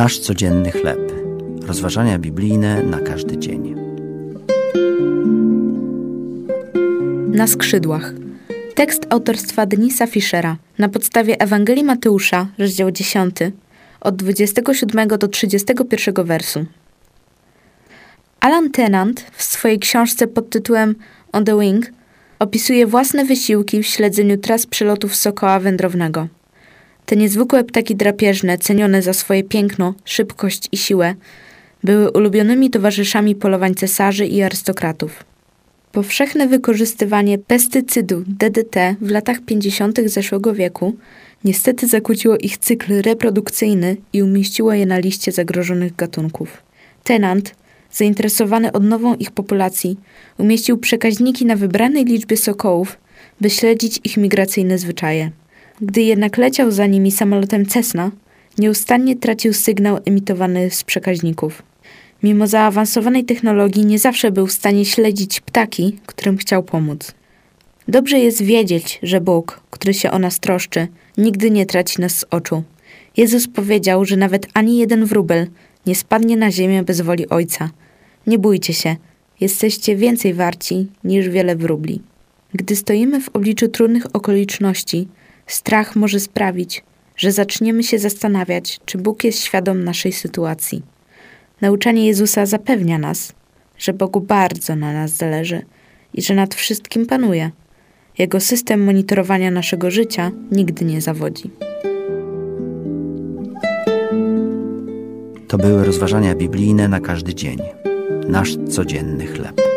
Nasz codzienny chleb. Rozważania biblijne na każdy dzień. Na skrzydłach. Tekst autorstwa Denisa Fischera na podstawie Ewangelii Mateusza, rozdział 10, od 27 do 31 wersu. Alan Tennant w swojej książce pod tytułem On the Wing opisuje własne wysiłki w śledzeniu tras przelotów sokoła wędrownego. Te niezwykłe ptaki drapieżne, cenione za swoje piękno, szybkość i siłę, były ulubionymi towarzyszami polowań cesarzy i arystokratów. Powszechne wykorzystywanie pestycydu DDT w latach 50. zeszłego wieku niestety zakłóciło ich cykl reprodukcyjny i umieściło je na liście zagrożonych gatunków. Tenant, zainteresowany odnową ich populacji, umieścił przekaźniki na wybranej liczbie sokołów, by śledzić ich migracyjne zwyczaje. Gdy jednak leciał za nimi samolotem Cessna, nieustannie tracił sygnał emitowany z przekaźników. Mimo zaawansowanej technologii nie zawsze był w stanie śledzić ptaki, którym chciał pomóc. Dobrze jest wiedzieć, że Bóg, który się o nas troszczy, nigdy nie traci nas z oczu. Jezus powiedział, że nawet ani jeden wróbel nie spadnie na ziemię bez woli Ojca. Nie bójcie się, jesteście więcej warci niż wiele wróbli. Gdy stoimy w obliczu trudnych okoliczności, strach może sprawić, że zaczniemy się zastanawiać, czy Bóg jest świadom naszej sytuacji. Nauczanie Jezusa zapewnia nas, że Bogu bardzo na nas zależy i że nad wszystkim panuje. Jego system monitorowania naszego życia nigdy nie zawodzi. To były rozważania biblijne na każdy dzień. Nasz codzienny chleb.